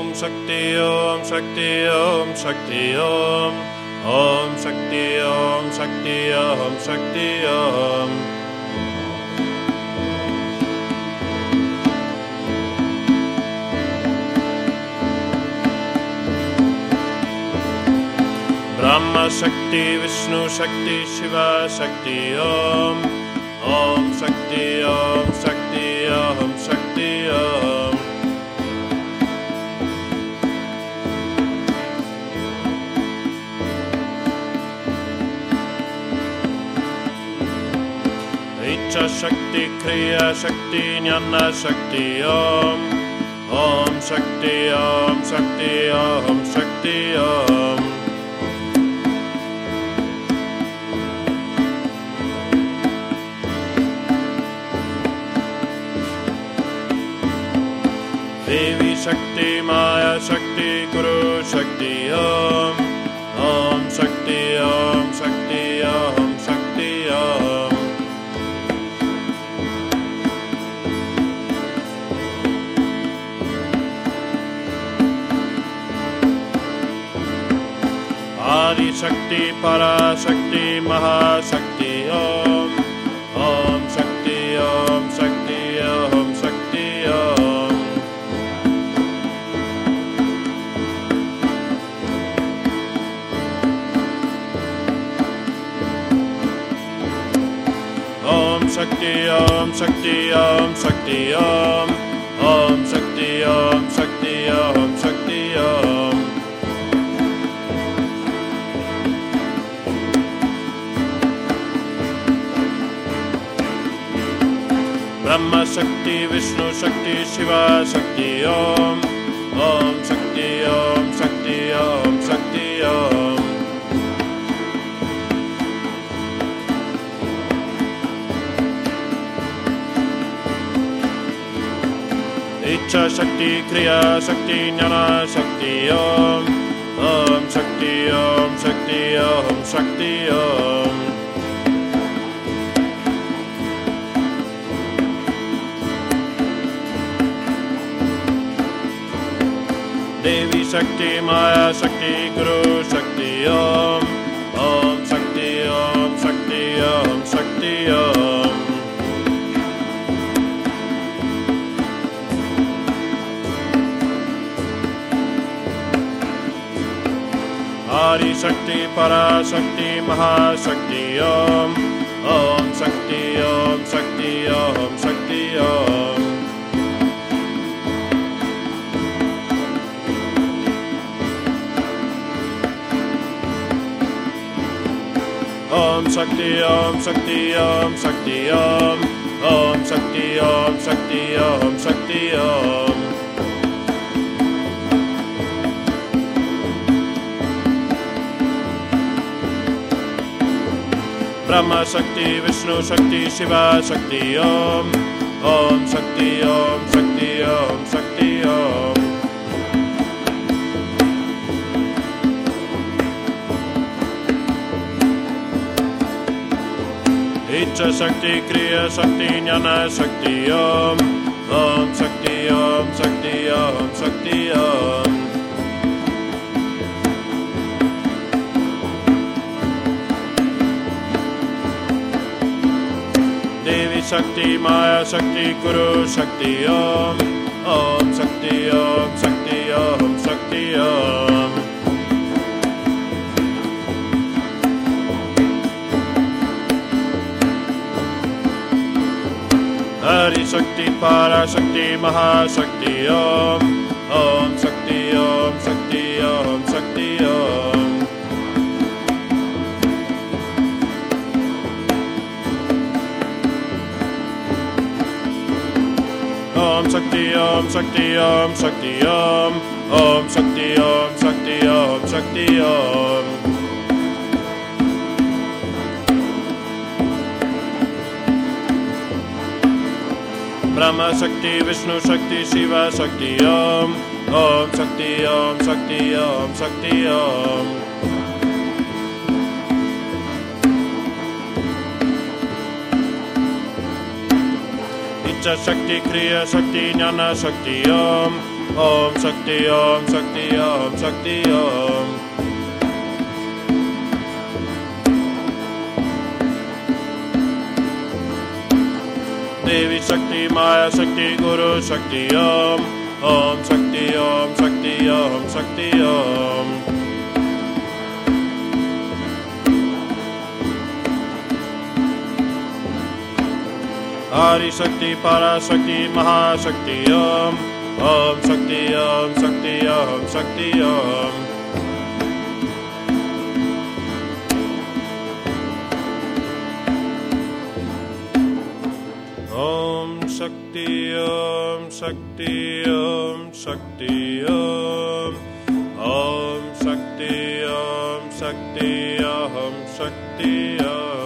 Om Shakti Om Shakti Om Shakti Om. Om Shakti Om Shakti Om Shakti Om. Brahma Shakti Vishnu Shakti Shiva Shakti Om. Om Shakti Om Shakti शक्ति क्रिय शक्ति ज्ञानशक्ति शक्ति ॐ शक्ति देवि शक्ति माया शक्ति गुरु शक्ति ॐ ॐ शक्ति ॐ Adi Shakti Para Shakti Maha Shakti Om Om Shakti Om Shakti Om Shakti Om Om Shakti Om Shakti Om Shakti Om Om Shakti Om Shakti ब्रह्मशक्ति विष्णुशक्ति Shiva शक्ति ॐ ॐ शक्ति ॐ इच्छाशक्ति क्रिया शक्ति ज्ञानाशक्ति शक्ति ॐ शक्ति ॐ शक्ति ॐ Om Om Shakti Om Shakti Om Om Shakti Maya Shakti Guru Shakti Om Om Shakti Om Shakti Om Shakti Om Shakti Para Shakti Maha Om Shakti Om Shakti Om Shakti Om. Om Shakti Om Shakti Om Shakti Om. Brahma Shakti Vishnu Shakti Shiva Shakti Om. Om Shakti Om Shakti Om Shakti Icha Shakti Kriya Shakti Jnana Shakti Om. Om Shakti Om Shakti Om Shakti Om. Devi Shakti Maya Shakti Guru Shakti Om. Om Shakti Om Shakti Adi Shakti Para Shakti Maha Shakti Om. Om Shakti Om Shakti Om Shakti Om. Om Shakti Om Shakti Om Shakti Om. Om Shakti Om Shakti Om Shakti Om Brahma Shakti, Vishnu Shakti, Shiva Shakti, Om. Om Shakti, Om Shakti, Om Shakti, Om. Icha Shakti, Kriya Shakti, Jnana Shakti, Om. Om Shakti, Om Shakti, Om Shakti, Om. Shakti, Om. देवी शक्ति माया शक्ति गुरु शक्ति ॐ ॐ शक्ति ॐ शक्ति ॐ शक्ति ॐ आदिशक्ति पराशक्ति महाशक्ति ॐ ॐ शक्ति ॐ शक्ति ॐ शक्ति ॐ शक्ति ॐ शक्ति ॐ शक्ति ॐ ॐ शक्ति ॐ शक्ति ॐ शक्ति ॐ